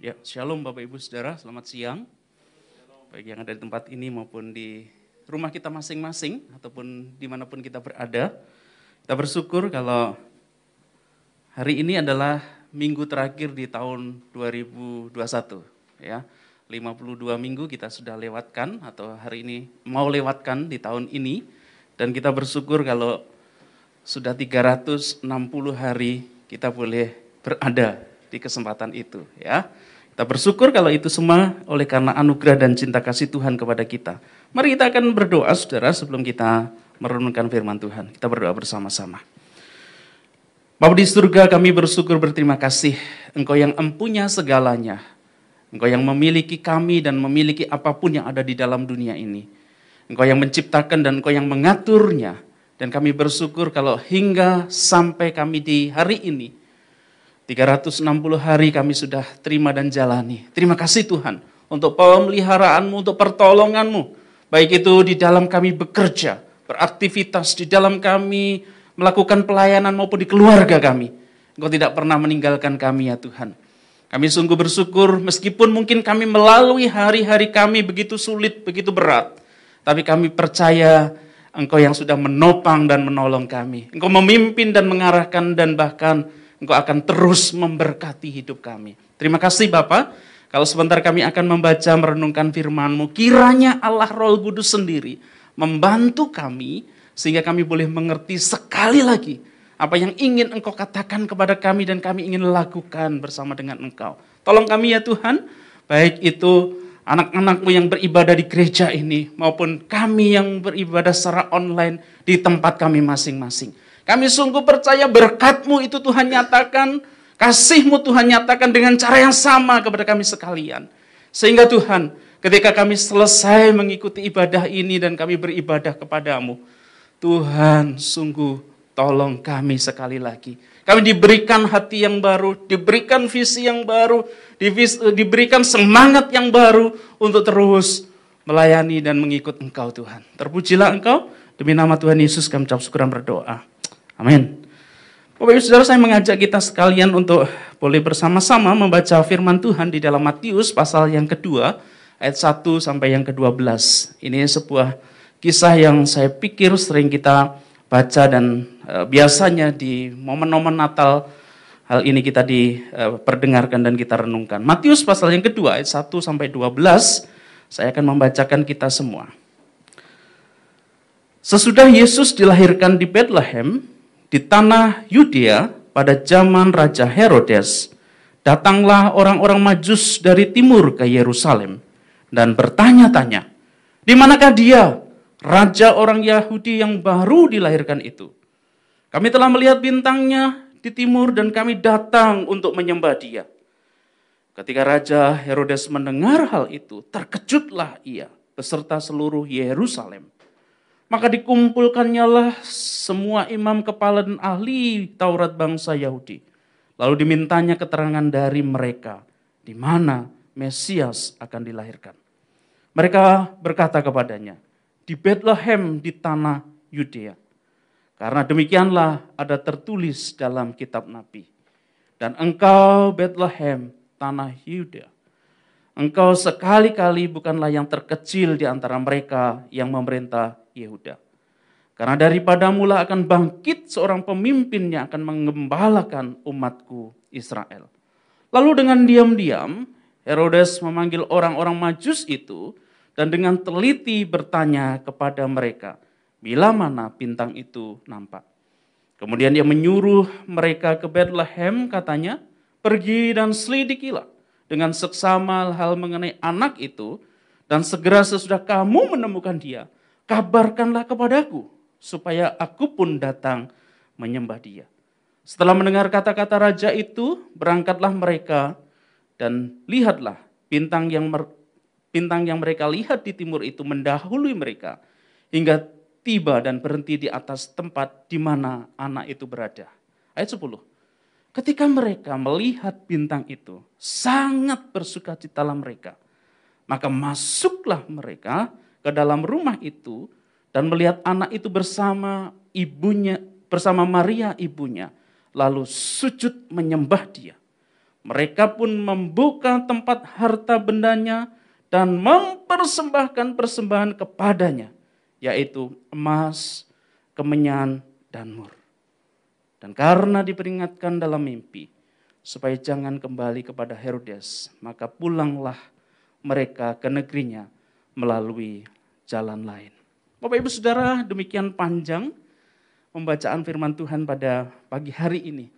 Ya, shalom Bapak Ibu Saudara, selamat siang. Baik yang ada di tempat ini maupun di rumah kita masing-masing ataupun di mana pun kita berada. Kita bersyukur kalau hari ini adalah minggu terakhir di tahun 2021. Ya, 52 minggu kita sudah lewatkan atau hari ini mau lewatkan di tahun ini. Dan kita bersyukur kalau sudah 360 hari kita boleh berada di kesempatan itu ya. Kita bersyukur kalau itu semua oleh karena anugerah dan cinta kasih Tuhan kepada kita. Mari kita akan berdoa saudara sebelum kita merenungkan firman Tuhan. Kita berdoa bersama-sama. Bapak di surga kami bersyukur berterima kasih Engkau yang empunya segalanya. Engkau yang memiliki kami dan memiliki apa pun yang ada di dalam dunia ini. Engkau yang menciptakan dan Engkau yang mengaturnya. Dan kami bersyukur kalau hingga sampai kami di hari ini, 360 hari kami sudah terima dan jalani. Terima kasih Tuhan untuk pemeliharaanmu, untuk pertolonganmu. Baik itu di dalam kami bekerja, beraktivitas, di dalam kami melakukan pelayanan maupun di keluarga kami. Engkau tidak pernah meninggalkan kami ya Tuhan. Kami sungguh bersyukur meskipun mungkin kami melalui hari-hari kami begitu sulit, begitu berat. Tapi kami percaya Engkau yang sudah menopang dan menolong kami. Engkau memimpin dan mengarahkan dan bahkan Engkau akan terus memberkati hidup kami. Terima kasih Bapak. Kalau sebentar kami akan membaca merenungkan firman-Mu, kiranya Allah Roh Kudus sendiri membantu kami sehingga kami boleh mengerti sekali lagi apa yang ingin Engkau katakan kepada kami dan kami ingin lakukan bersama dengan Engkau. Tolong kami ya Tuhan, baik itu anak-anakmu yang beribadah di gereja ini maupun kami yang beribadah secara online di tempat kami masing-masing. Kami sungguh percaya berkatmu itu Tuhan nyatakan, kasihmu Tuhan nyatakan dengan cara yang sama kepada kami sekalian. Sehingga Tuhan, ketika kami selesai mengikuti ibadah ini dan kami beribadah kepadamu, Tuhan sungguh tolong kami sekali lagi kami diberikan hati yang baru, diberikan visi yang baru, diberikan semangat yang baru untuk terus melayani dan mengikut Engkau Tuhan. Terpujilah Engkau, demi nama Tuhan Yesus kami ucap syukur berdoa. Amin. Bapak Ibu Saudara, saya mengajak kita sekalian untuk boleh bersama-sama membaca firman Tuhan di dalam Matius pasal yang kedua, ayat 1 sampai yang ke-12. Ini sebuah kisah yang saya pikir sering kita baca dan Eh, biasanya di momen-momen Natal hal ini kita diperdengarkan dan kita renungkan. Matius pasal yang kedua ayat 1 sampai 12 saya akan membacakan kita semua. Sesudah Yesus dilahirkan di Bethlehem di tanah Yudea pada zaman Raja Herodes, datanglah orang-orang Majus dari timur ke Yerusalem dan bertanya-tanya, "Di manakah dia, raja orang Yahudi yang baru dilahirkan itu?" Kami telah melihat bintangnya di timur dan kami datang untuk menyembah dia. Ketika Raja Herodes mendengar hal itu, terkejutlah ia beserta seluruh Yerusalem. Maka dikumpulkannya lah semua imam kepala dan ahli Taurat bangsa Yahudi. Lalu dimintanya keterangan dari mereka di mana Mesias akan dilahirkan. Mereka berkata kepadanya, di Bethlehem di tanah Yudea. Karena demikianlah ada tertulis dalam kitab Nabi. Dan engkau Bethlehem, tanah Yuda. Engkau sekali-kali bukanlah yang terkecil di antara mereka yang memerintah Yehuda. Karena daripada mula akan bangkit seorang pemimpin yang akan mengembalakan umatku Israel. Lalu dengan diam-diam Herodes memanggil orang-orang majus itu dan dengan teliti bertanya kepada mereka, bila mana bintang itu nampak. Kemudian dia menyuruh mereka ke Bethlehem katanya, pergi dan selidikilah dengan seksama hal mengenai anak itu, dan segera sesudah kamu menemukan dia, kabarkanlah kepadaku, supaya aku pun datang menyembah dia. Setelah mendengar kata-kata raja itu, berangkatlah mereka dan lihatlah bintang yang bintang yang mereka lihat di timur itu mendahului mereka hingga tiba dan berhenti di atas tempat di mana anak itu berada. Ayat 10. Ketika mereka melihat bintang itu, sangat bersuka citalah mereka. Maka masuklah mereka ke dalam rumah itu dan melihat anak itu bersama ibunya, bersama Maria ibunya, lalu sujud menyembah dia. Mereka pun membuka tempat harta bendanya dan mempersembahkan persembahan kepadanya, yaitu emas, kemenyan, dan mur. Dan karena diperingatkan dalam mimpi, supaya jangan kembali kepada Herodes, maka pulanglah mereka ke negerinya melalui jalan lain. Bapak Ibu Saudara, demikian panjang pembacaan firman Tuhan pada pagi hari ini.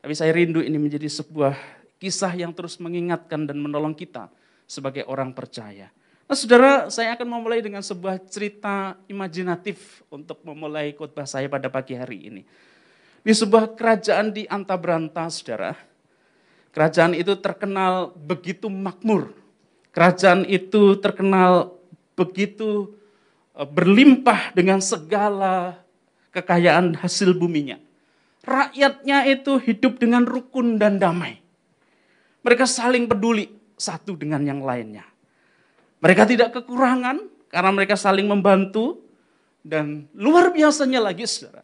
Tapi saya rindu ini menjadi sebuah kisah yang terus mengingatkan dan menolong kita sebagai orang percaya. Nah saudara, saya akan memulai dengan sebuah cerita imajinatif untuk memulai khotbah saya pada pagi hari ini. Di sebuah kerajaan di Antabranta, saudara. Kerajaan itu terkenal begitu makmur. Kerajaan itu terkenal begitu e, berlimpah dengan segala kekayaan hasil buminya. Rakyatnya itu hidup dengan rukun dan damai. Mereka saling peduli satu dengan yang lainnya. Mereka tidak kekurangan karena mereka saling membantu. Dan luar biasanya lagi saudara.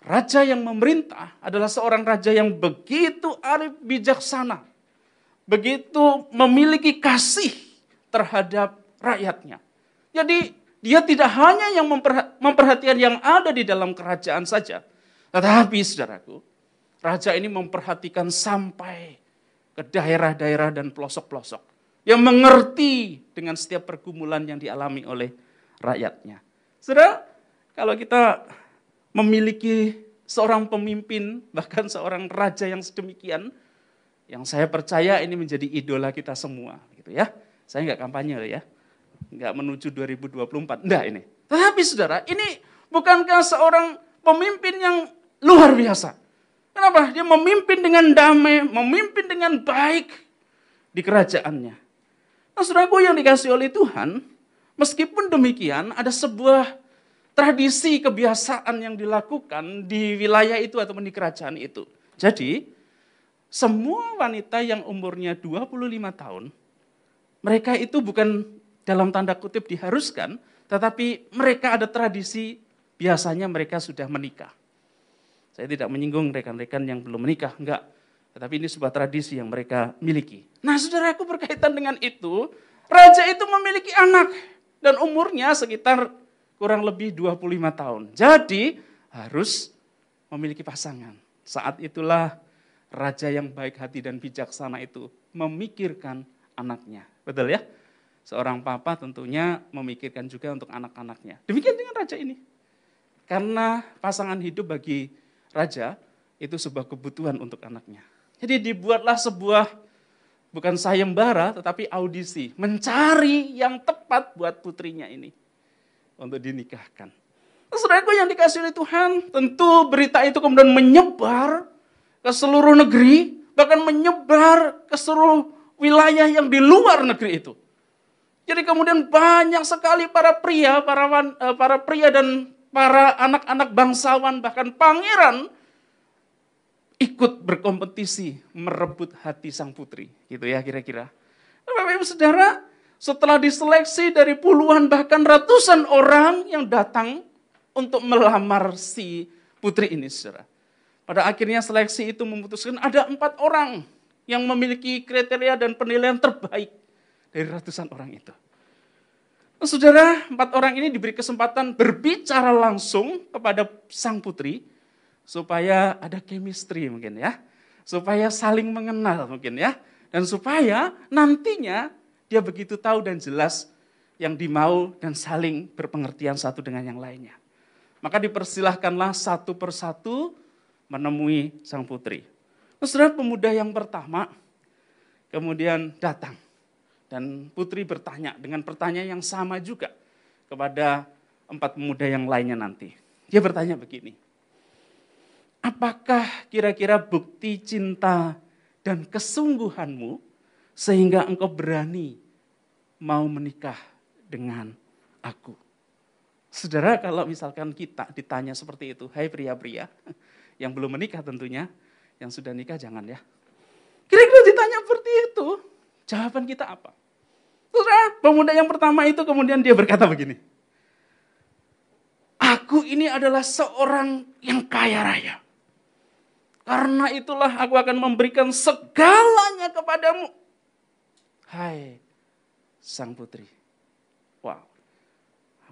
Raja yang memerintah adalah seorang raja yang begitu arif bijaksana. Begitu memiliki kasih terhadap rakyatnya. Jadi dia tidak hanya yang memperhatikan yang ada di dalam kerajaan saja. Tetapi saudaraku, raja ini memperhatikan sampai ke daerah-daerah dan pelosok-pelosok. Yang mengerti dengan setiap pergumulan yang dialami oleh rakyatnya. Saudara, kalau kita memiliki seorang pemimpin, bahkan seorang raja yang sedemikian, yang saya percaya ini menjadi idola kita semua. gitu ya. Saya nggak kampanye ya, nggak menuju 2024, enggak ini. Tapi saudara, ini bukankah seorang pemimpin yang luar biasa? Kenapa? Dia memimpin dengan damai, memimpin dengan baik di kerajaannya. Nah, saudaraku yang dikasih oleh Tuhan, meskipun demikian ada sebuah tradisi kebiasaan yang dilakukan di wilayah itu atau di kerajaan itu. Jadi, semua wanita yang umurnya 25 tahun, mereka itu bukan dalam tanda kutip diharuskan, tetapi mereka ada tradisi biasanya mereka sudah menikah. Saya tidak menyinggung rekan-rekan yang belum menikah, enggak. Tetapi ini sebuah tradisi yang mereka miliki. Nah saudaraku berkaitan dengan itu, raja itu memiliki anak. Dan umurnya sekitar kurang lebih 25 tahun. Jadi harus memiliki pasangan. Saat itulah raja yang baik hati dan bijaksana itu memikirkan anaknya. Betul ya? Seorang papa tentunya memikirkan juga untuk anak-anaknya. Demikian dengan raja ini. Karena pasangan hidup bagi raja itu sebuah kebutuhan untuk anaknya. Jadi dibuatlah sebuah bukan sayembara tetapi audisi, mencari yang tepat buat putrinya ini untuk dinikahkan. Saudaraku yang dikasih oleh Tuhan, tentu berita itu kemudian menyebar ke seluruh negeri, bahkan menyebar ke seluruh wilayah yang di luar negeri itu. Jadi kemudian banyak sekali para pria, para eh, para pria dan para anak-anak bangsawan bahkan pangeran ikut berkompetisi merebut hati sang putri. Gitu ya kira-kira. Bapak Ibu Saudara, setelah diseleksi dari puluhan bahkan ratusan orang yang datang untuk melamar si putri ini saudara. Pada akhirnya seleksi itu memutuskan ada empat orang yang memiliki kriteria dan penilaian terbaik dari ratusan orang itu. Saudara, empat orang ini diberi kesempatan berbicara langsung kepada sang putri supaya ada chemistry mungkin ya. Supaya saling mengenal mungkin ya. Dan supaya nantinya dia begitu tahu dan jelas yang dimau dan saling berpengertian satu dengan yang lainnya. Maka dipersilahkanlah satu persatu menemui sang putri. saudara pemuda yang pertama kemudian datang dan putri bertanya dengan pertanyaan yang sama juga kepada empat pemuda yang lainnya nanti. Dia bertanya begini, apakah kira-kira bukti cinta dan kesungguhanmu sehingga engkau berani mau menikah dengan aku? Saudara, kalau misalkan kita ditanya seperti itu, hai pria-pria yang belum menikah tentunya, yang sudah nikah jangan ya. Kira-kira ditanya seperti itu, jawaban kita apa? Saudara, pemuda yang pertama itu kemudian dia berkata begini. Aku ini adalah seorang yang kaya raya. Karena itulah aku akan memberikan segalanya kepadamu. Hai sang putri. Wow.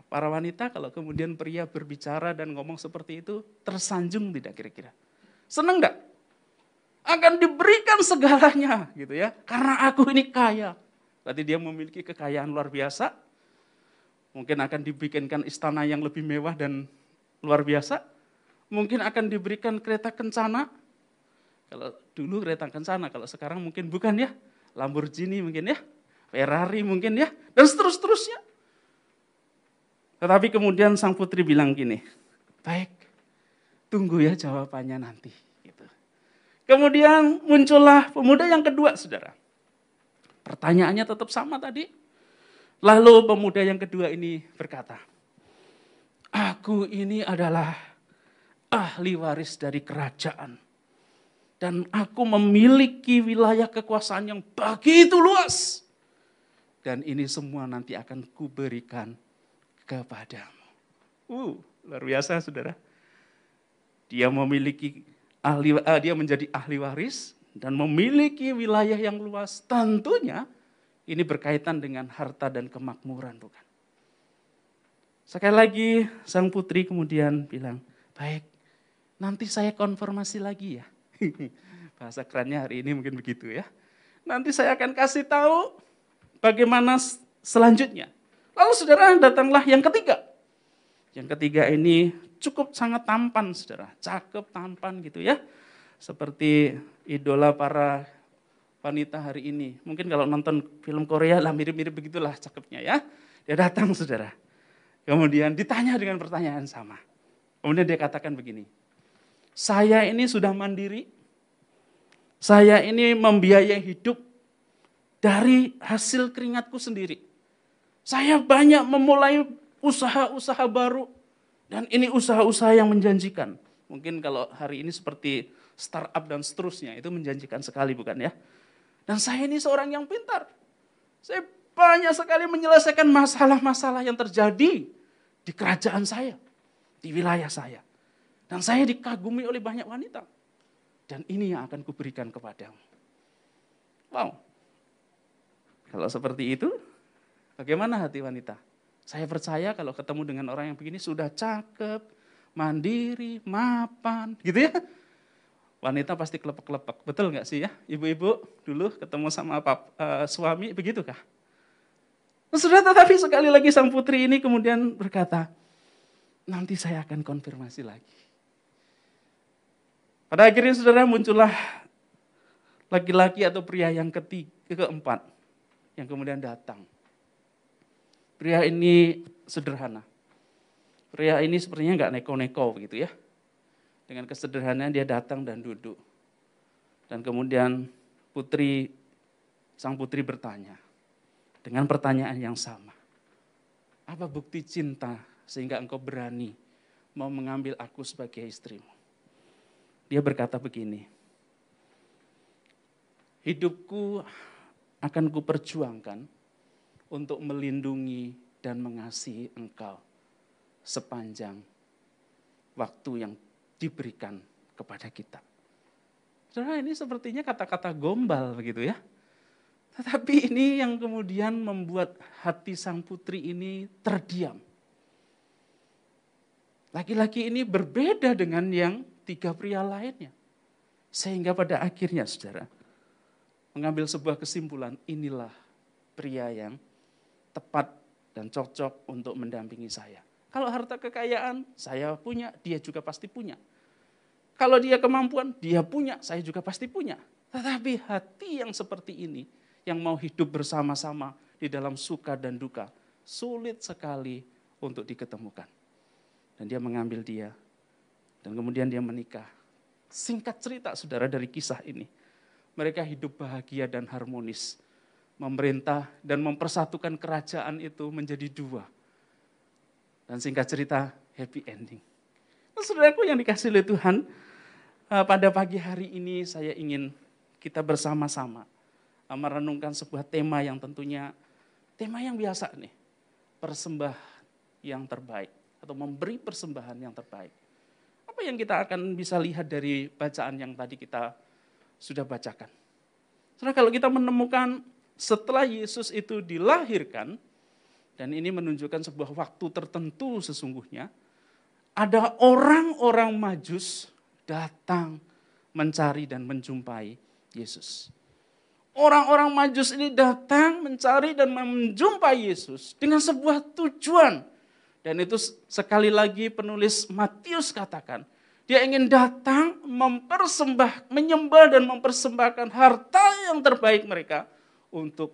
Para wanita kalau kemudian pria berbicara dan ngomong seperti itu, tersanjung tidak kira-kira? Seneng enggak? Akan diberikan segalanya gitu ya. Karena aku ini kaya. Berarti dia memiliki kekayaan luar biasa. Mungkin akan dibikinkan istana yang lebih mewah dan luar biasa. Mungkin akan diberikan kereta kencana. Kalau dulu kereta kencana, kalau sekarang mungkin bukan ya. Lamborghini mungkin ya. Ferrari mungkin ya. Dan seterus-terusnya. Tetapi kemudian sang putri bilang gini, baik, tunggu ya jawabannya nanti. Gitu. Kemudian muncullah pemuda yang kedua, saudara. Pertanyaannya tetap sama tadi. Lalu pemuda yang kedua ini berkata, Aku ini adalah ahli waris dari kerajaan. Dan aku memiliki wilayah kekuasaan yang begitu luas. Dan ini semua nanti akan kuberikan kepadamu. Uh, luar biasa saudara. Dia memiliki ahli, uh, dia menjadi ahli waris dan memiliki wilayah yang luas, tentunya ini berkaitan dengan harta dan kemakmuran, bukan? Sekali lagi, sang putri kemudian bilang, baik, nanti saya konfirmasi lagi ya. Bahasa kerennya hari ini mungkin begitu ya. Nanti saya akan kasih tahu bagaimana selanjutnya. Lalu saudara datanglah yang ketiga. Yang ketiga ini cukup sangat tampan saudara, cakep tampan gitu ya seperti idola para wanita hari ini. Mungkin kalau nonton film Korea lah mirip-mirip begitulah cakepnya ya. Dia datang saudara. Kemudian ditanya dengan pertanyaan sama. Kemudian dia katakan begini. Saya ini sudah mandiri. Saya ini membiayai hidup dari hasil keringatku sendiri. Saya banyak memulai usaha-usaha baru. Dan ini usaha-usaha yang menjanjikan. Mungkin kalau hari ini seperti startup dan seterusnya. Itu menjanjikan sekali bukan ya? Dan saya ini seorang yang pintar. Saya banyak sekali menyelesaikan masalah-masalah yang terjadi di kerajaan saya, di wilayah saya. Dan saya dikagumi oleh banyak wanita. Dan ini yang akan kuberikan kepadamu. Wow. Kalau seperti itu, bagaimana hati wanita? Saya percaya kalau ketemu dengan orang yang begini sudah cakep, mandiri, mapan, gitu ya wanita pasti kelepek-kelepek. Betul nggak sih ya? Ibu-ibu dulu ketemu sama apa, uh, suami, begitukah? Nah, sudah tetapi sekali lagi sang putri ini kemudian berkata, nanti saya akan konfirmasi lagi. Pada akhirnya saudara muncullah laki-laki atau pria yang ketiga, keempat yang kemudian datang. Pria ini sederhana. Pria ini sepertinya nggak neko-neko begitu ya dengan kesederhanaan dia datang dan duduk. Dan kemudian putri, sang putri bertanya dengan pertanyaan yang sama. Apa bukti cinta sehingga engkau berani mau mengambil aku sebagai istrimu? Dia berkata begini, hidupku akan kuperjuangkan untuk melindungi dan mengasihi engkau sepanjang waktu yang diberikan kepada kita. Saudara ini sepertinya kata-kata gombal begitu ya. Tetapi ini yang kemudian membuat hati sang putri ini terdiam. Laki-laki ini berbeda dengan yang tiga pria lainnya. Sehingga pada akhirnya saudara, mengambil sebuah kesimpulan, inilah pria yang tepat dan cocok untuk mendampingi saya. Kalau harta kekayaan, saya punya, dia juga pasti punya. Kalau dia kemampuan, dia punya, saya juga pasti punya. Tetapi hati yang seperti ini, yang mau hidup bersama-sama di dalam suka dan duka, sulit sekali untuk diketemukan. Dan dia mengambil dia, dan kemudian dia menikah. Singkat cerita saudara dari kisah ini, mereka hidup bahagia dan harmonis. Memerintah dan mempersatukan kerajaan itu menjadi dua dan singkat cerita, happy ending. Nah, saudaraku yang dikasih oleh Tuhan, eh, pada pagi hari ini saya ingin kita bersama-sama eh, merenungkan sebuah tema yang tentunya tema yang biasa nih. Persembah yang terbaik atau memberi persembahan yang terbaik. Apa yang kita akan bisa lihat dari bacaan yang tadi kita sudah bacakan? Saudara, kalau kita menemukan setelah Yesus itu dilahirkan, dan ini menunjukkan sebuah waktu tertentu sesungguhnya, ada orang-orang majus datang mencari dan menjumpai Yesus. Orang-orang majus ini datang mencari dan menjumpai Yesus dengan sebuah tujuan. Dan itu sekali lagi penulis Matius katakan, dia ingin datang mempersembah, menyembah dan mempersembahkan harta yang terbaik mereka untuk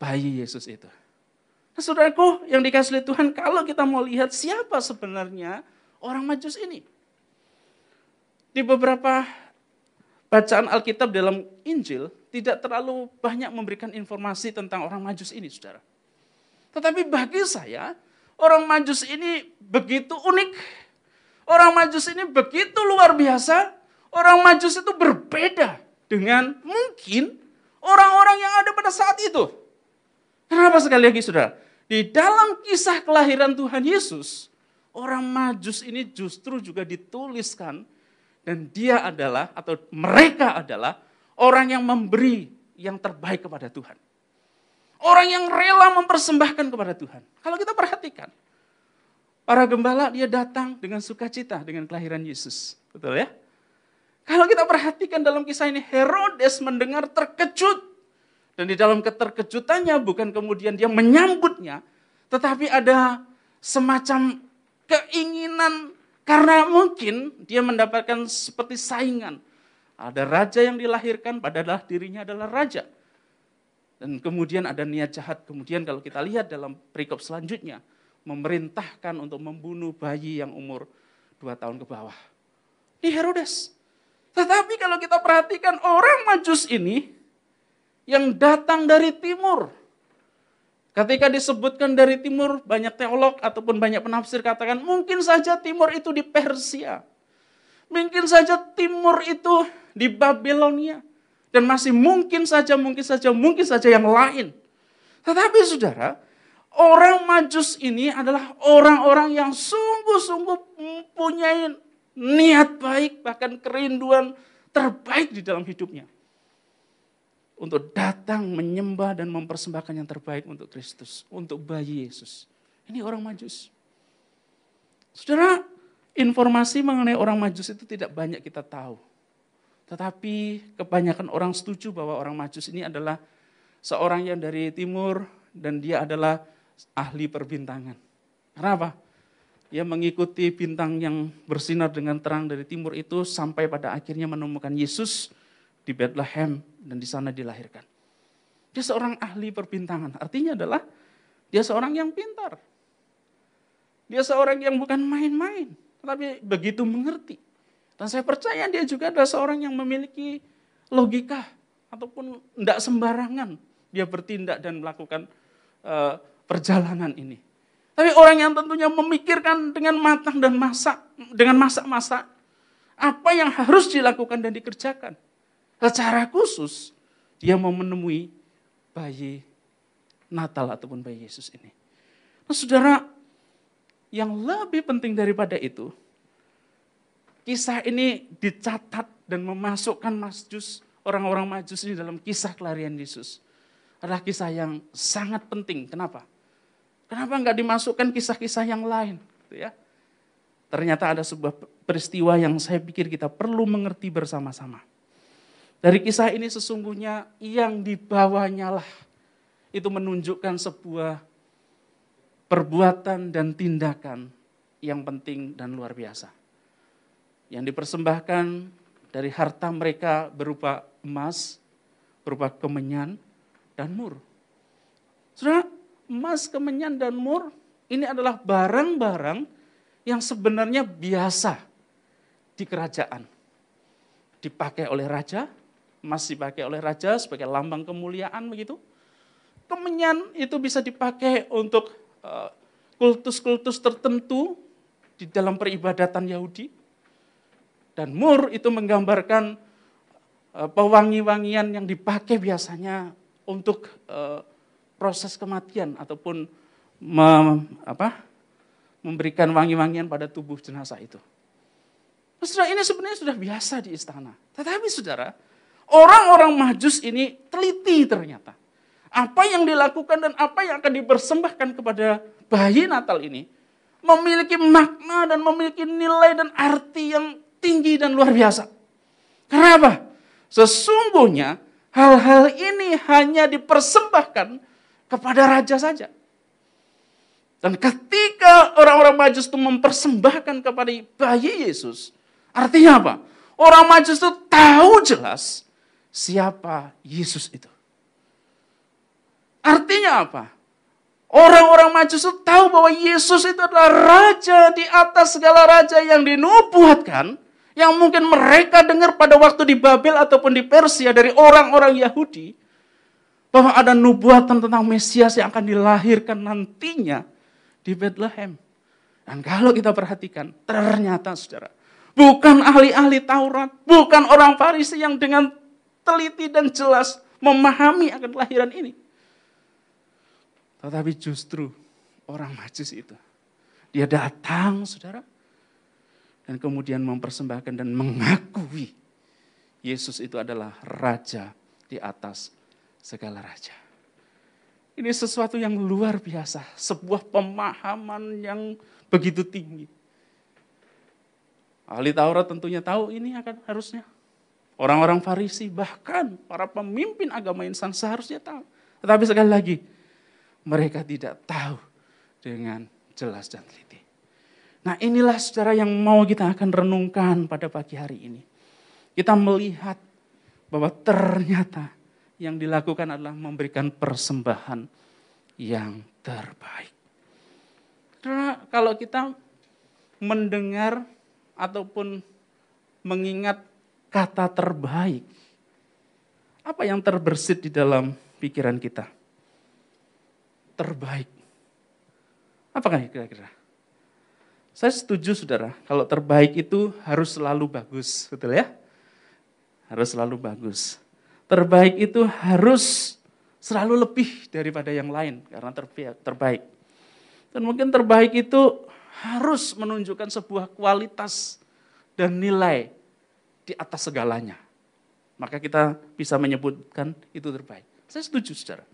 bayi Yesus itu. Nah, saudaraku yang dikasih Tuhan, kalau kita mau lihat siapa sebenarnya orang majus ini. Di beberapa bacaan Alkitab dalam Injil, tidak terlalu banyak memberikan informasi tentang orang majus ini, saudara. Tetapi bagi saya, orang majus ini begitu unik. Orang majus ini begitu luar biasa. Orang majus itu berbeda dengan mungkin orang-orang yang ada pada saat itu. Kenapa sekali lagi saudara? Di dalam kisah kelahiran Tuhan Yesus, orang majus ini justru juga dituliskan dan dia adalah atau mereka adalah orang yang memberi yang terbaik kepada Tuhan. Orang yang rela mempersembahkan kepada Tuhan. Kalau kita perhatikan, para gembala dia datang dengan sukacita dengan kelahiran Yesus. Betul ya? Kalau kita perhatikan dalam kisah ini, Herodes mendengar terkejut dan di dalam keterkejutannya bukan kemudian dia menyambutnya, tetapi ada semacam keinginan karena mungkin dia mendapatkan seperti saingan. Ada raja yang dilahirkan, padahal dirinya adalah raja. Dan kemudian ada niat jahat. Kemudian kalau kita lihat dalam perikop selanjutnya, memerintahkan untuk membunuh bayi yang umur dua tahun ke bawah. Di Herodes. Tetapi kalau kita perhatikan orang majus ini, yang datang dari timur. Ketika disebutkan dari timur, banyak teolog ataupun banyak penafsir katakan mungkin saja timur itu di Persia. Mungkin saja timur itu di Babilonia. Dan masih mungkin saja, mungkin saja, mungkin saja yang lain. Tetapi saudara, orang majus ini adalah orang-orang yang sungguh-sungguh mempunyai niat baik, bahkan kerinduan terbaik di dalam hidupnya untuk datang menyembah dan mempersembahkan yang terbaik untuk Kristus, untuk bayi Yesus. Ini orang Majus. Saudara, informasi mengenai orang Majus itu tidak banyak kita tahu. Tetapi kebanyakan orang setuju bahwa orang Majus ini adalah seorang yang dari timur dan dia adalah ahli perbintangan. Kenapa? Dia mengikuti bintang yang bersinar dengan terang dari timur itu sampai pada akhirnya menemukan Yesus di Bethlehem dan di sana dilahirkan. Dia seorang ahli perbintangan. Artinya adalah dia seorang yang pintar. Dia seorang yang bukan main-main, tetapi begitu mengerti. Dan saya percaya dia juga adalah seorang yang memiliki logika ataupun tidak sembarangan dia bertindak dan melakukan uh, perjalanan ini. Tapi orang yang tentunya memikirkan dengan matang dan masak, dengan masak-masak, apa yang harus dilakukan dan dikerjakan. Secara khusus dia mau menemui bayi Natal ataupun bayi Yesus ini. Nah, saudara, yang lebih penting daripada itu, kisah ini dicatat dan memasukkan majus, orang-orang majus ini dalam kisah kelarian Yesus. Adalah kisah yang sangat penting. Kenapa? Kenapa nggak dimasukkan kisah-kisah yang lain? Gitu ya. Ternyata ada sebuah peristiwa yang saya pikir kita perlu mengerti bersama-sama. Dari kisah ini sesungguhnya yang dibawanya lah itu menunjukkan sebuah perbuatan dan tindakan yang penting dan luar biasa. Yang dipersembahkan dari harta mereka berupa emas, berupa kemenyan, dan mur. Saudara, emas, kemenyan, dan mur ini adalah barang-barang yang sebenarnya biasa di kerajaan. Dipakai oleh raja, masih dipakai oleh raja sebagai lambang kemuliaan begitu. Kemenyan itu bisa dipakai untuk eh, kultus-kultus tertentu di dalam peribadatan Yahudi. Dan mur itu menggambarkan eh, pewangi-wangian yang dipakai biasanya untuk eh, proses kematian ataupun mem, apa, memberikan wangi-wangian pada tubuh jenazah itu. Saudara, ini sebenarnya sudah biasa di istana. Tetapi saudara, orang-orang majus ini teliti ternyata. Apa yang dilakukan dan apa yang akan dipersembahkan kepada bayi Natal ini memiliki makna dan memiliki nilai dan arti yang tinggi dan luar biasa. Kenapa? Sesungguhnya hal-hal ini hanya dipersembahkan kepada raja saja. Dan ketika orang-orang majus itu mempersembahkan kepada bayi Yesus, artinya apa? Orang majus itu tahu jelas siapa Yesus itu. Artinya apa? Orang-orang majus itu tahu bahwa Yesus itu adalah raja di atas segala raja yang dinubuatkan, yang mungkin mereka dengar pada waktu di Babel ataupun di Persia dari orang-orang Yahudi, bahwa ada nubuatan tentang Mesias yang akan dilahirkan nantinya di Bethlehem. Dan kalau kita perhatikan, ternyata saudara, bukan ahli-ahli Taurat, bukan orang Farisi yang dengan teliti dan jelas memahami akan kelahiran ini. Tetapi justru orang majus itu. Dia datang, saudara, dan kemudian mempersembahkan dan mengakui Yesus itu adalah raja di atas segala raja. Ini sesuatu yang luar biasa, sebuah pemahaman yang begitu tinggi. Ahli Taurat tentunya tahu ini akan harusnya. Orang-orang Farisi bahkan para pemimpin agama insan seharusnya tahu. Tetapi sekali lagi, mereka tidak tahu dengan jelas dan teliti. Nah inilah saudara yang mau kita akan renungkan pada pagi hari ini. Kita melihat bahwa ternyata yang dilakukan adalah memberikan persembahan yang terbaik. Karena kalau kita mendengar ataupun mengingat kata terbaik, apa yang terbersit di dalam pikiran kita? Terbaik. Apakah kira-kira? Saya setuju saudara, kalau terbaik itu harus selalu bagus, betul ya? Harus selalu bagus terbaik itu harus selalu lebih daripada yang lain karena terbaik. Dan mungkin terbaik itu harus menunjukkan sebuah kualitas dan nilai di atas segalanya. Maka kita bisa menyebutkan itu terbaik. Saya setuju saudara.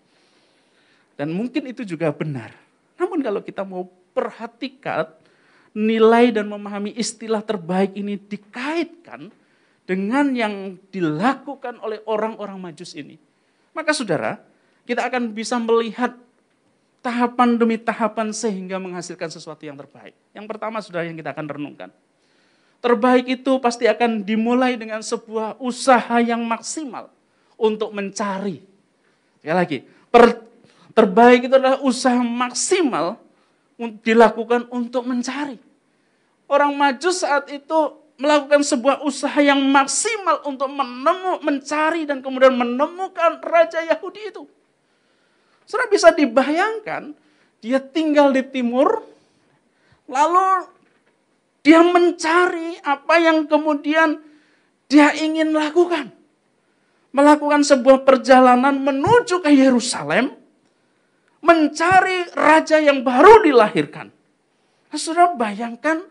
Dan mungkin itu juga benar. Namun kalau kita mau perhatikan nilai dan memahami istilah terbaik ini dikaitkan dengan yang dilakukan oleh orang-orang majus ini. Maka saudara, kita akan bisa melihat tahapan demi tahapan sehingga menghasilkan sesuatu yang terbaik. Yang pertama saudara yang kita akan renungkan. Terbaik itu pasti akan dimulai dengan sebuah usaha yang maksimal untuk mencari. Sekali lagi, per, terbaik itu adalah usaha maksimal dilakukan untuk mencari. Orang majus saat itu melakukan sebuah usaha yang maksimal untuk menemu, mencari dan kemudian menemukan Raja Yahudi itu. Sudah bisa dibayangkan, dia tinggal di timur, lalu dia mencari apa yang kemudian dia ingin lakukan. Melakukan sebuah perjalanan menuju ke Yerusalem, mencari raja yang baru dilahirkan. Sudah bayangkan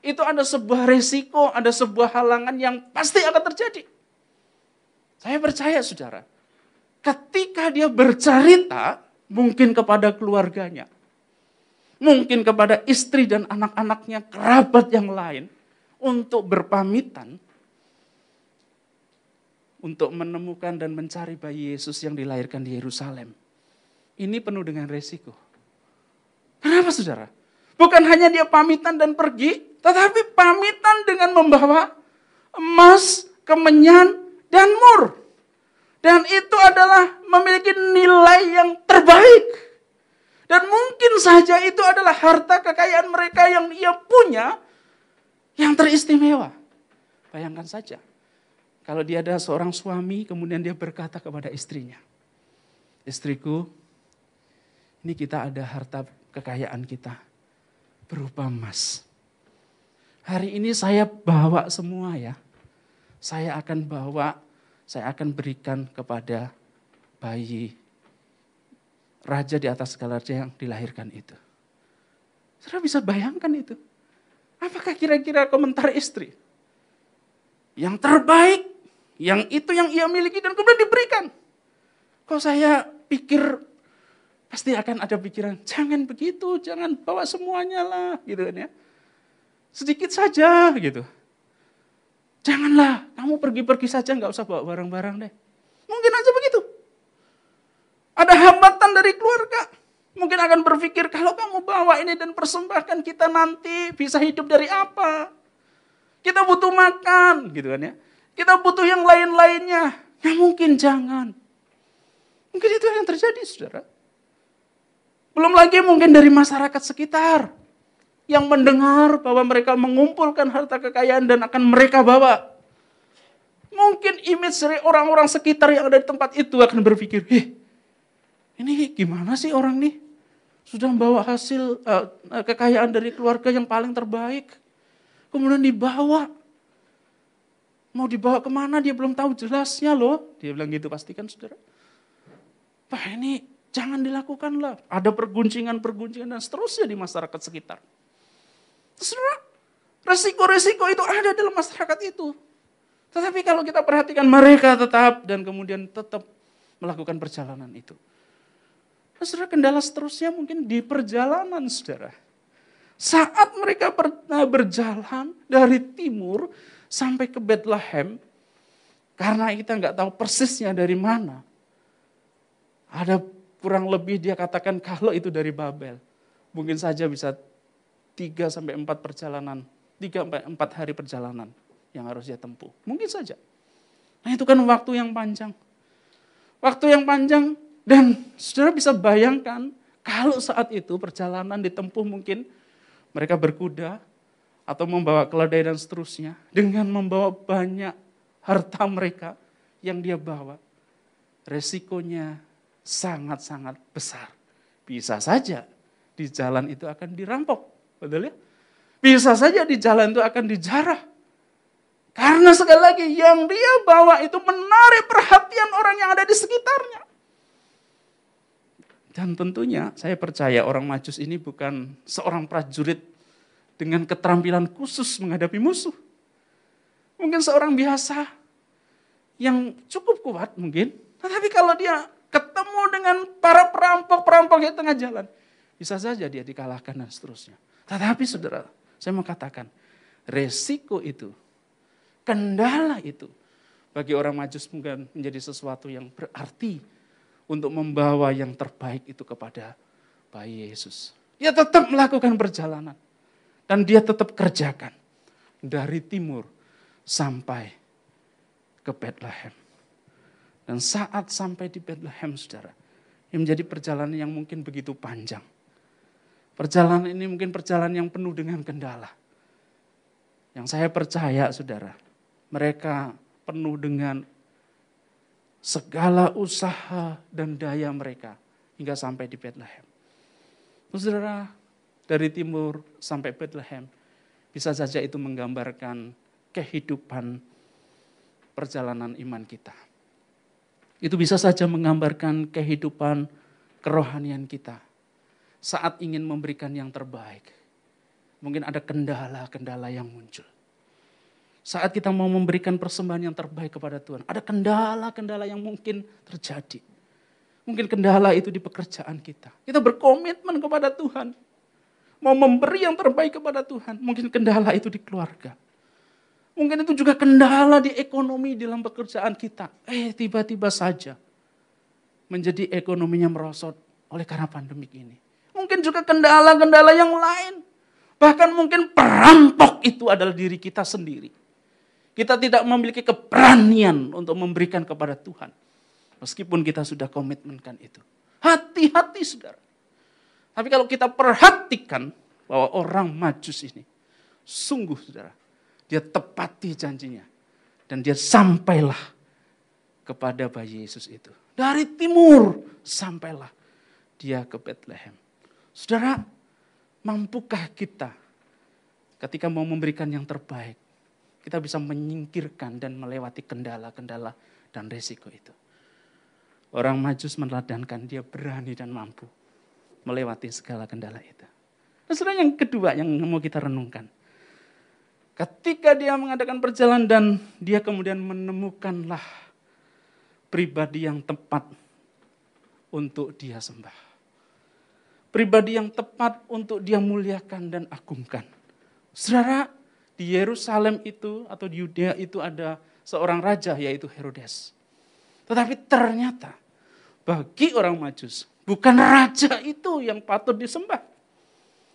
itu ada sebuah resiko, ada sebuah halangan yang pasti akan terjadi. Saya percaya saudara, ketika dia bercerita mungkin kepada keluarganya, mungkin kepada istri dan anak-anaknya, kerabat yang lain, untuk berpamitan, untuk menemukan dan mencari bayi Yesus yang dilahirkan di Yerusalem. Ini penuh dengan resiko. Kenapa saudara? Bukan hanya dia pamitan dan pergi, tetapi pamitan dengan membawa emas, kemenyan, dan mur. Dan itu adalah memiliki nilai yang terbaik. Dan mungkin saja itu adalah harta kekayaan mereka yang ia punya yang teristimewa. Bayangkan saja, kalau dia ada seorang suami, kemudian dia berkata kepada istrinya, Istriku, ini kita ada harta kekayaan kita berupa emas hari ini saya bawa semua ya. Saya akan bawa, saya akan berikan kepada bayi raja di atas segala raja yang dilahirkan itu. Saudara bisa bayangkan itu. Apakah kira-kira komentar istri? yang terbaik, yang itu yang ia miliki dan kemudian diberikan. Kok saya pikir pasti akan ada pikiran, jangan begitu, jangan bawa semuanya lah, gitu kan ya. Sedikit saja gitu. Janganlah, kamu pergi-pergi saja nggak usah bawa barang-barang deh. Mungkin aja begitu. Ada hambatan dari keluarga. Mungkin akan berpikir kalau kamu bawa ini dan persembahkan kita nanti bisa hidup dari apa? Kita butuh makan, gitu kan ya. Kita butuh yang lain-lainnya. Ya mungkin jangan. Mungkin itu yang terjadi, saudara. Belum lagi mungkin dari masyarakat sekitar yang mendengar bahwa mereka mengumpulkan harta kekayaan dan akan mereka bawa. Mungkin image orang-orang sekitar yang ada di tempat itu akan berpikir, eh, ini gimana sih orang nih? Sudah membawa hasil uh, kekayaan dari keluarga yang paling terbaik. Kemudian dibawa. Mau dibawa ke mana dia belum tahu jelasnya loh. Dia bilang gitu pastikan saudara. Pak ini jangan dilakukan lah. Ada perguncingan-perguncingan dan seterusnya di masyarakat sekitar. Saudara, resiko-resiko itu ada dalam masyarakat itu. Tetapi kalau kita perhatikan mereka tetap dan kemudian tetap melakukan perjalanan itu. Saudara kendala seterusnya mungkin di perjalanan saudara. Saat mereka pernah berjalan dari timur sampai ke Bethlehem, karena kita nggak tahu persisnya dari mana. Ada kurang lebih dia katakan kalau itu dari Babel. Mungkin saja bisa 3 sampai 4 perjalanan, 3 sampai 4 hari perjalanan yang harus dia tempuh. Mungkin saja. Nah itu kan waktu yang panjang. Waktu yang panjang dan saudara bisa bayangkan kalau saat itu perjalanan ditempuh mungkin mereka berkuda atau membawa keledai dan seterusnya dengan membawa banyak harta mereka yang dia bawa. Resikonya sangat-sangat besar. Bisa saja di jalan itu akan dirampok. Betul ya? Bisa saja di jalan itu akan dijarah. Karena sekali lagi yang dia bawa itu menarik perhatian orang yang ada di sekitarnya. Dan tentunya saya percaya orang Majus ini bukan seorang prajurit dengan keterampilan khusus menghadapi musuh. Mungkin seorang biasa yang cukup kuat mungkin. Tetapi kalau dia ketemu dengan para perampok-perampok di tengah jalan. Bisa saja dia dikalahkan dan seterusnya. Tetapi saudara, saya mau katakan, resiko itu, kendala itu, bagi orang majus mungkin menjadi sesuatu yang berarti untuk membawa yang terbaik itu kepada bayi Yesus. Dia tetap melakukan perjalanan. Dan dia tetap kerjakan. Dari timur sampai ke Bethlehem. Dan saat sampai di Bethlehem, saudara, yang menjadi perjalanan yang mungkin begitu panjang. Perjalanan ini mungkin perjalanan yang penuh dengan kendala. Yang saya percaya, saudara, mereka penuh dengan segala usaha dan daya mereka hingga sampai di Bethlehem. Saudara, dari timur sampai Bethlehem, bisa saja itu menggambarkan kehidupan perjalanan iman kita. Itu bisa saja menggambarkan kehidupan kerohanian kita saat ingin memberikan yang terbaik. Mungkin ada kendala-kendala yang muncul. Saat kita mau memberikan persembahan yang terbaik kepada Tuhan, ada kendala-kendala yang mungkin terjadi. Mungkin kendala itu di pekerjaan kita. Kita berkomitmen kepada Tuhan. Mau memberi yang terbaik kepada Tuhan. Mungkin kendala itu di keluarga. Mungkin itu juga kendala di ekonomi dalam pekerjaan kita. Eh tiba-tiba saja menjadi ekonominya merosot oleh karena pandemik ini. Mungkin juga kendala-kendala yang lain. Bahkan mungkin perampok itu adalah diri kita sendiri. Kita tidak memiliki keberanian untuk memberikan kepada Tuhan. Meskipun kita sudah komitmenkan itu. Hati-hati saudara. Tapi kalau kita perhatikan bahwa orang majus ini. Sungguh saudara. Dia tepati janjinya. Dan dia sampailah kepada bayi Yesus itu. Dari timur sampailah dia ke Bethlehem. Saudara, mampukah kita ketika mau memberikan yang terbaik kita bisa menyingkirkan dan melewati kendala-kendala dan resiko itu. Orang majus meladankan dia berani dan mampu melewati segala kendala itu. Nah, yang kedua yang mau kita renungkan. Ketika dia mengadakan perjalanan dan dia kemudian menemukanlah pribadi yang tepat untuk dia sembah. Pribadi yang tepat untuk dia muliakan dan agungkan. Saudara, di Yerusalem itu atau di Yudea itu ada seorang raja yaitu Herodes. Tetapi ternyata bagi orang Majus, bukan raja itu yang patut disembah.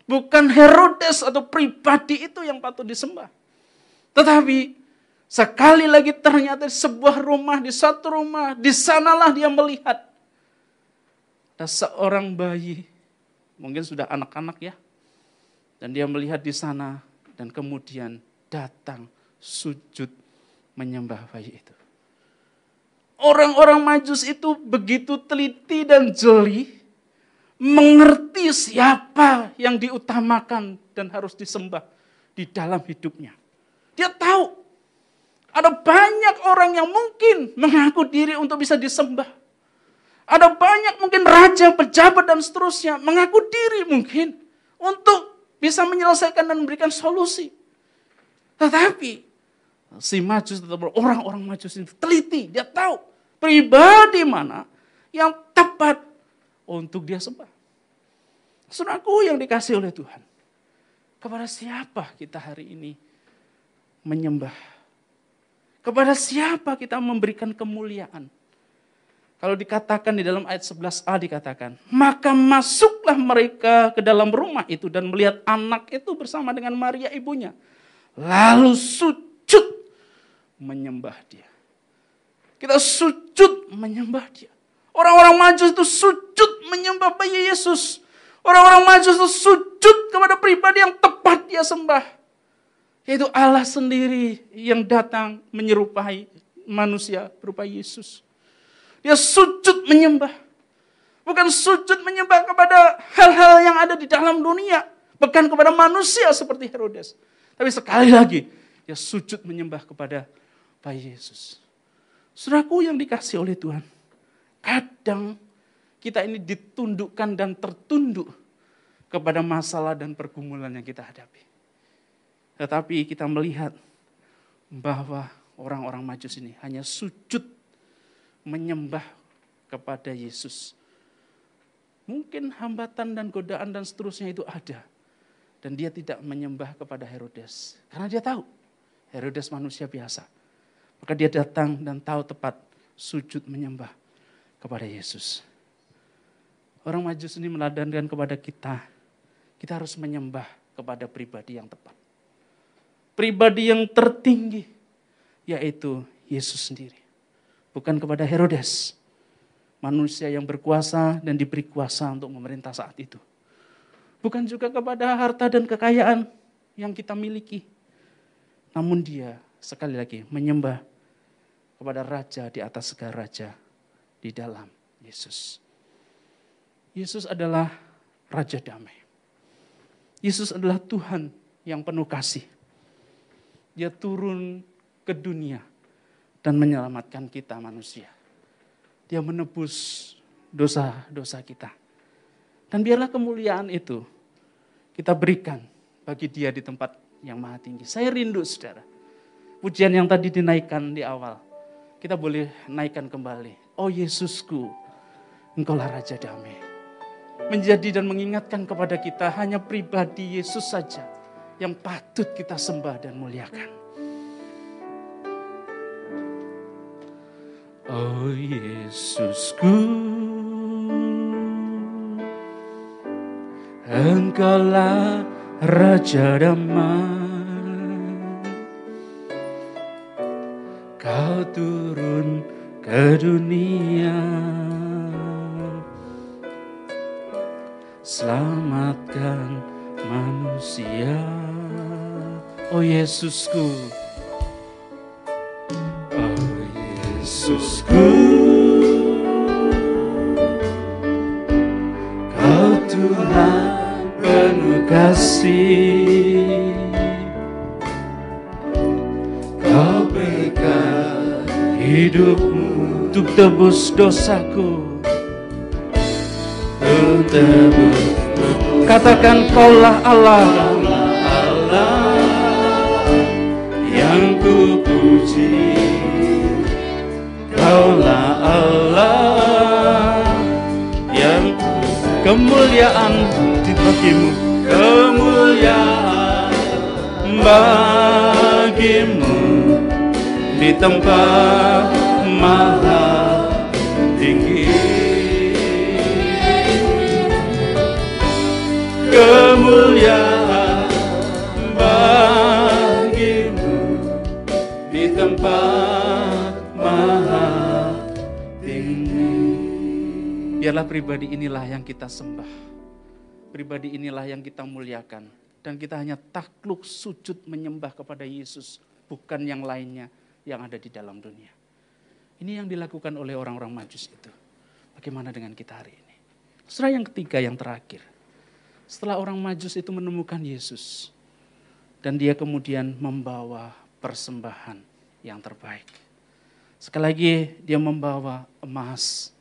Bukan Herodes atau pribadi itu yang patut disembah. Tetapi sekali lagi ternyata sebuah rumah, di satu rumah, di sanalah dia melihat ada seorang bayi, mungkin sudah anak-anak ya, dan dia melihat di sana dan kemudian datang sujud menyembah bayi itu. Orang-orang majus itu begitu teliti dan jeli, mengerti siapa yang diutamakan dan harus disembah di dalam hidupnya. Dia tahu ada banyak orang yang mungkin mengaku diri untuk bisa disembah. Ada banyak mungkin raja, pejabat dan seterusnya mengaku diri mungkin untuk bisa menyelesaikan dan memberikan solusi. Tetapi si majus atau orang-orang majus ini teliti, dia tahu pribadi mana yang tepat untuk dia sembah. Saudaraku yang dikasih oleh Tuhan. Kepada siapa kita hari ini menyembah? Kepada siapa kita memberikan kemuliaan? Kalau dikatakan di dalam ayat 11a dikatakan, maka masuklah mereka ke dalam rumah itu dan melihat anak itu bersama dengan Maria ibunya. Lalu sujud menyembah dia. Kita sujud menyembah dia. Orang-orang majus itu sujud menyembah bayi Yesus. Orang-orang majus itu sujud kepada pribadi yang tepat dia sembah. Yaitu Allah sendiri yang datang menyerupai manusia berupa Yesus. Dia sujud menyembah. Bukan sujud menyembah kepada hal-hal yang ada di dalam dunia. Bukan kepada manusia seperti Herodes. Tapi sekali lagi, dia sujud menyembah kepada bayi Yesus. Suraku yang dikasih oleh Tuhan. Kadang kita ini ditundukkan dan tertunduk kepada masalah dan pergumulan yang kita hadapi. Tetapi kita melihat bahwa orang-orang majus ini hanya sujud menyembah kepada Yesus. Mungkin hambatan dan godaan dan seterusnya itu ada. Dan dia tidak menyembah kepada Herodes. Karena dia tahu Herodes manusia biasa. Maka dia datang dan tahu tepat sujud menyembah kepada Yesus. Orang majus ini meladankan kepada kita, kita harus menyembah kepada pribadi yang tepat. Pribadi yang tertinggi, yaitu Yesus sendiri. Bukan kepada Herodes, manusia yang berkuasa dan diberi kuasa untuk memerintah saat itu. Bukan juga kepada harta dan kekayaan yang kita miliki. Namun dia sekali lagi menyembah kepada raja di atas segala raja di dalam Yesus. Yesus adalah raja damai. Yesus adalah Tuhan yang penuh kasih. Dia turun ke dunia dan menyelamatkan kita manusia. Dia menebus dosa-dosa kita. Dan biarlah kemuliaan itu kita berikan bagi dia di tempat yang maha tinggi. Saya rindu saudara pujian yang tadi dinaikkan di awal, kita boleh naikkan kembali. Oh Yesusku, Engkaulah Raja Damai. Menjadi dan mengingatkan kepada kita hanya pribadi Yesus saja yang patut kita sembah dan muliakan. Oh Yesusku, Engkaulah Raja Damai. turun ke dunia. Selamatkan manusia. Oh Yesusku Yesusku Kau Tuhan penuh kasih. Hidupmu untuk tebus dosaku. Untuk tebus katakan kaulah Allah. Ku puji Kaulah Allah yang kemuliaan di bagimu. Kemuliaan bagimu di tempat maha tinggi. Kemuliaan bagimu di tempat biarlah pribadi inilah yang kita sembah pribadi inilah yang kita muliakan dan kita hanya takluk sujud menyembah kepada Yesus bukan yang lainnya yang ada di dalam dunia. Ini yang dilakukan oleh orang-orang majus itu. Bagaimana dengan kita hari ini? Setelah yang ketiga, yang terakhir. Setelah orang majus itu menemukan Yesus. Dan dia kemudian membawa persembahan yang terbaik. Sekali lagi dia membawa emas,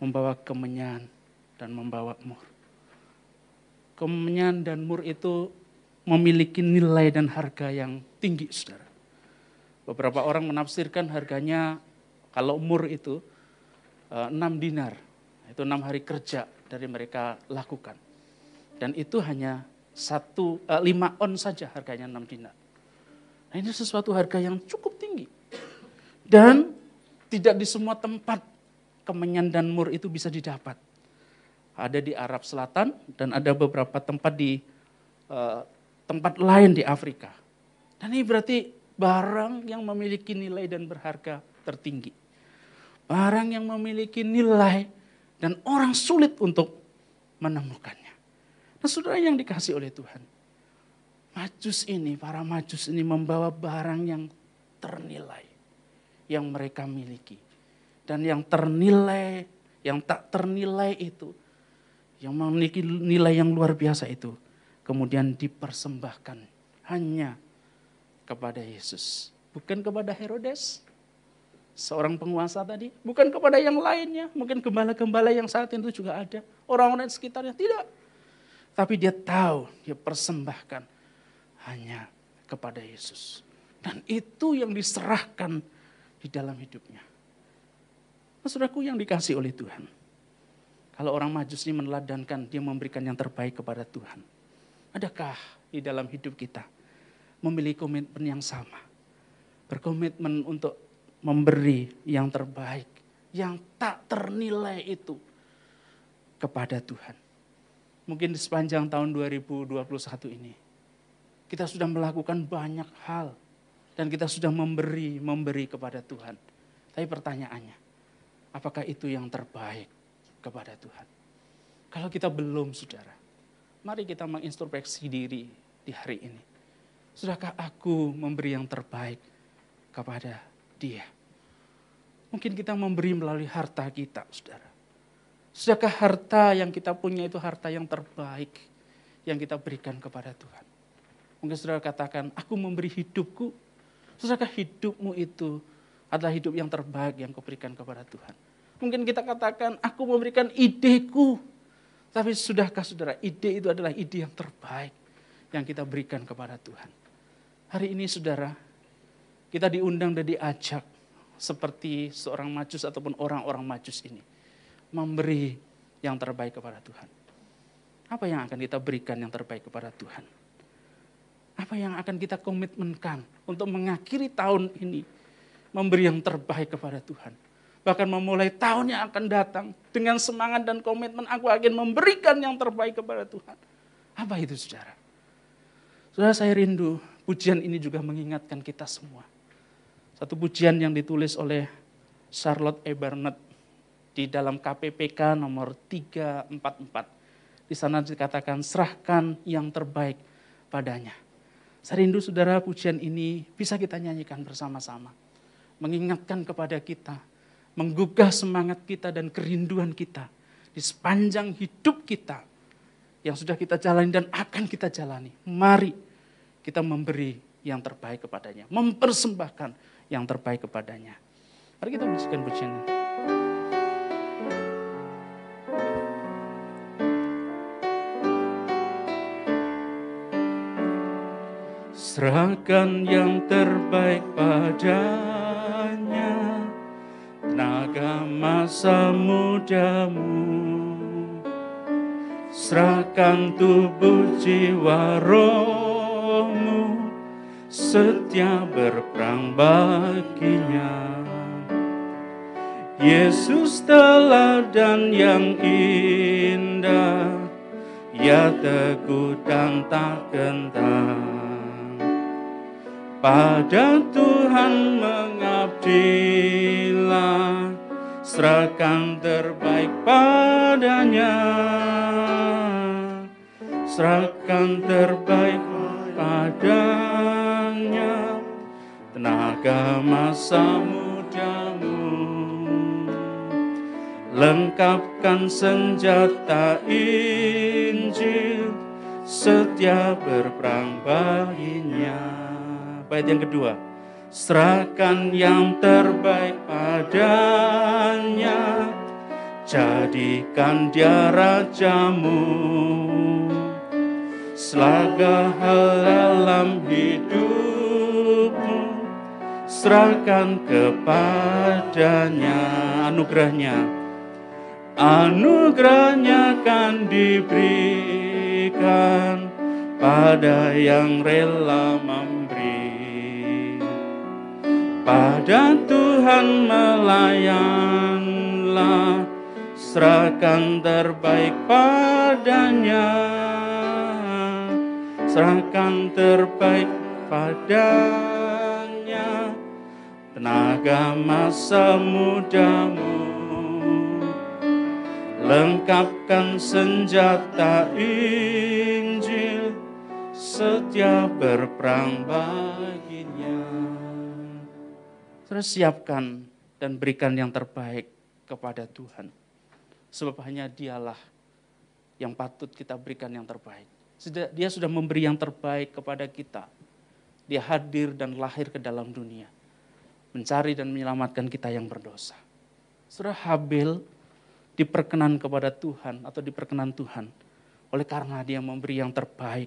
membawa kemenyan, dan membawa mur. Kemenyan dan mur itu memiliki nilai dan harga yang tinggi, saudara. Beberapa orang menafsirkan harganya kalau umur itu eh, enam dinar. Itu enam hari kerja dari mereka lakukan. Dan itu hanya satu uh, lima on saja harganya enam dinar. Nah ini sesuatu harga yang cukup tinggi. Dan tidak di semua tempat kemenyan dan mur itu bisa didapat. Ada di Arab Selatan dan ada beberapa tempat di uh, tempat lain di Afrika. Dan ini berarti barang yang memiliki nilai dan berharga tertinggi. Barang yang memiliki nilai dan orang sulit untuk menemukannya. Nah saudara yang dikasih oleh Tuhan. Majus ini, para majus ini membawa barang yang ternilai. Yang mereka miliki. Dan yang ternilai, yang tak ternilai itu. Yang memiliki nilai yang luar biasa itu. Kemudian dipersembahkan hanya kepada Yesus, bukan kepada Herodes, seorang penguasa tadi, bukan kepada yang lainnya, mungkin gembala-gembala yang saat itu juga ada, orang-orang di sekitarnya tidak. Tapi dia tahu, dia persembahkan hanya kepada Yesus. Dan itu yang diserahkan di dalam hidupnya. Saudaraku yang dikasih oleh Tuhan. Kalau orang majus ini meneladankan, dia memberikan yang terbaik kepada Tuhan. Adakah di dalam hidup kita memiliki komitmen yang sama. Berkomitmen untuk memberi yang terbaik, yang tak ternilai itu kepada Tuhan. Mungkin di sepanjang tahun 2021 ini, kita sudah melakukan banyak hal dan kita sudah memberi, memberi kepada Tuhan. Tapi pertanyaannya, apakah itu yang terbaik kepada Tuhan? Kalau kita belum, saudara, mari kita mengintrospeksi diri di hari ini. Sudahkah aku memberi yang terbaik kepada dia? Mungkin kita memberi melalui harta kita, saudara. Sudahkah harta yang kita punya itu harta yang terbaik yang kita berikan kepada Tuhan? Mungkin saudara katakan, aku memberi hidupku. Sudahkah hidupmu itu adalah hidup yang terbaik yang kau berikan kepada Tuhan? Mungkin kita katakan, aku memberikan ideku. Tapi sudahkah saudara, ide itu adalah ide yang terbaik yang kita berikan kepada Tuhan? Hari ini saudara, kita diundang dan diajak seperti seorang majus ataupun orang-orang majus ini. Memberi yang terbaik kepada Tuhan. Apa yang akan kita berikan yang terbaik kepada Tuhan? Apa yang akan kita komitmenkan untuk mengakhiri tahun ini? Memberi yang terbaik kepada Tuhan. Bahkan memulai tahun yang akan datang dengan semangat dan komitmen aku akan memberikan yang terbaik kepada Tuhan. Apa itu saudara? Saudara saya rindu pujian ini juga mengingatkan kita semua. Satu pujian yang ditulis oleh Charlotte E. Barnett di dalam KPPK nomor 344. Di sana dikatakan serahkan yang terbaik padanya. Saya rindu saudara pujian ini bisa kita nyanyikan bersama-sama. Mengingatkan kepada kita, menggugah semangat kita dan kerinduan kita di sepanjang hidup kita yang sudah kita jalani dan akan kita jalani. Mari kita memberi yang terbaik kepadanya, mempersembahkan yang terbaik kepadanya. Mari kita musikan pujian. Serahkan yang terbaik padanya Tenaga masa mudamu. Serahkan tubuh jiwa rohmu. Setia berperang baginya. Yesus teladan yang indah. Ya teguh dan tak gentar. Pada Tuhan mengabdilah, serahkan terbaik padanya. Serahkan terbaik padanya, tenaga masa mudamu. Lengkapkan senjata Injil, setia berperang baginya Bait yang kedua. Serahkan yang terbaik padanya. Jadikan dia rajamu. Selaga hal dalam hidupmu. Serahkan kepadanya anugerahnya. Anugerahnya akan diberikan pada yang rela memberi. Pada Tuhan melayanlah, serahkan terbaik padanya. Serahkan terbaik padanya, tenaga masa mudamu. Lengkapkan senjata Injil, setia berperang baginya. Terus siapkan dan berikan yang terbaik kepada Tuhan. Sebab hanya dialah yang patut kita berikan yang terbaik. Dia sudah memberi yang terbaik kepada kita. Dia hadir dan lahir ke dalam dunia. Mencari dan menyelamatkan kita yang berdosa. Surah Habil diperkenan kepada Tuhan atau diperkenan Tuhan. Oleh karena dia memberi yang terbaik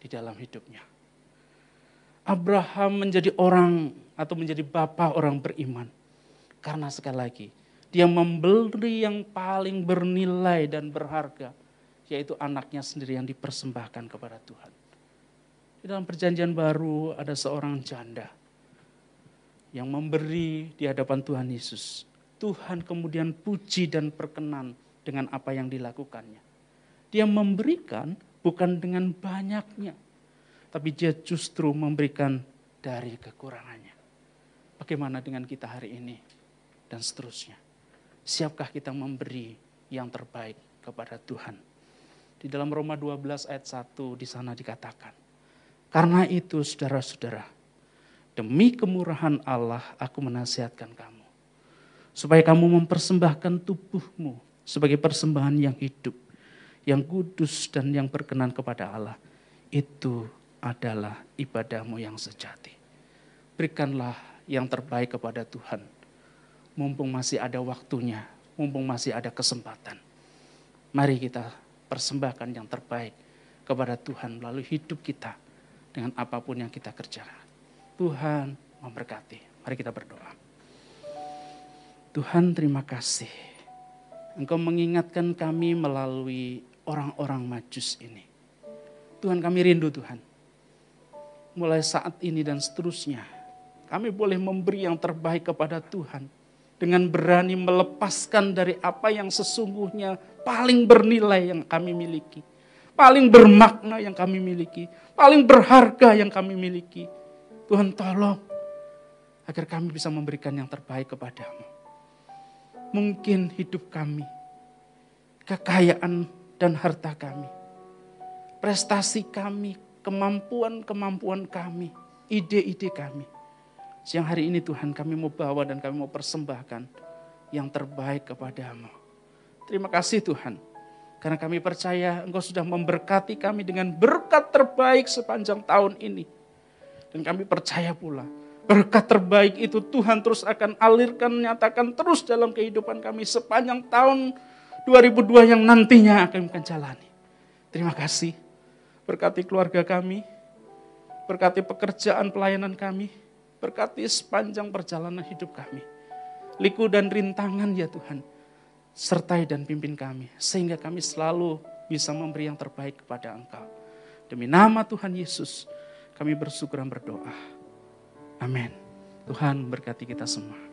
di dalam hidupnya. Abraham menjadi orang atau menjadi bapak orang beriman. Karena sekali lagi, dia memberi yang paling bernilai dan berharga, yaitu anaknya sendiri yang dipersembahkan kepada Tuhan. Di dalam perjanjian baru ada seorang janda yang memberi di hadapan Tuhan Yesus. Tuhan kemudian puji dan perkenan dengan apa yang dilakukannya. Dia memberikan bukan dengan banyaknya, tapi dia justru memberikan dari kekurangannya. Bagaimana dengan kita hari ini dan seterusnya? Siapkah kita memberi yang terbaik kepada Tuhan? Di dalam Roma 12 ayat 1 di sana dikatakan, karena itu saudara-saudara, demi kemurahan Allah aku menasihatkan kamu. Supaya kamu mempersembahkan tubuhmu sebagai persembahan yang hidup, yang kudus dan yang berkenan kepada Allah. Itu adalah ibadahmu yang sejati. Berikanlah yang terbaik kepada Tuhan. Mumpung masih ada waktunya, mumpung masih ada kesempatan. Mari kita persembahkan yang terbaik kepada Tuhan melalui hidup kita dengan apa pun yang kita kerjakan. Tuhan memberkati. Mari kita berdoa. Tuhan terima kasih. Engkau mengingatkan kami melalui orang-orang majus ini. Tuhan kami rindu Tuhan. Mulai saat ini dan seterusnya kami boleh memberi yang terbaik kepada Tuhan dengan berani melepaskan dari apa yang sesungguhnya paling bernilai yang kami miliki, paling bermakna yang kami miliki, paling berharga yang kami miliki. Tuhan tolong agar kami bisa memberikan yang terbaik kepadamu. Mungkin hidup kami, kekayaan dan harta kami, prestasi kami, kemampuan-kemampuan kami, ide-ide kami Siang hari ini Tuhan kami mau bawa dan kami mau persembahkan yang terbaik kepadamu. Terima kasih Tuhan. Karena kami percaya Engkau sudah memberkati kami dengan berkat terbaik sepanjang tahun ini. Dan kami percaya pula berkat terbaik itu Tuhan terus akan alirkan, nyatakan terus dalam kehidupan kami sepanjang tahun 2002 yang nantinya akan kami jalani. Terima kasih. Berkati keluarga kami, Berkati pekerjaan pelayanan kami. Berkati sepanjang perjalanan hidup kami. Liku dan rintangan ya Tuhan. Sertai dan pimpin kami. Sehingga kami selalu bisa memberi yang terbaik kepada Engkau. Demi nama Tuhan Yesus, kami bersyukur dan berdoa. Amin. Tuhan berkati kita semua.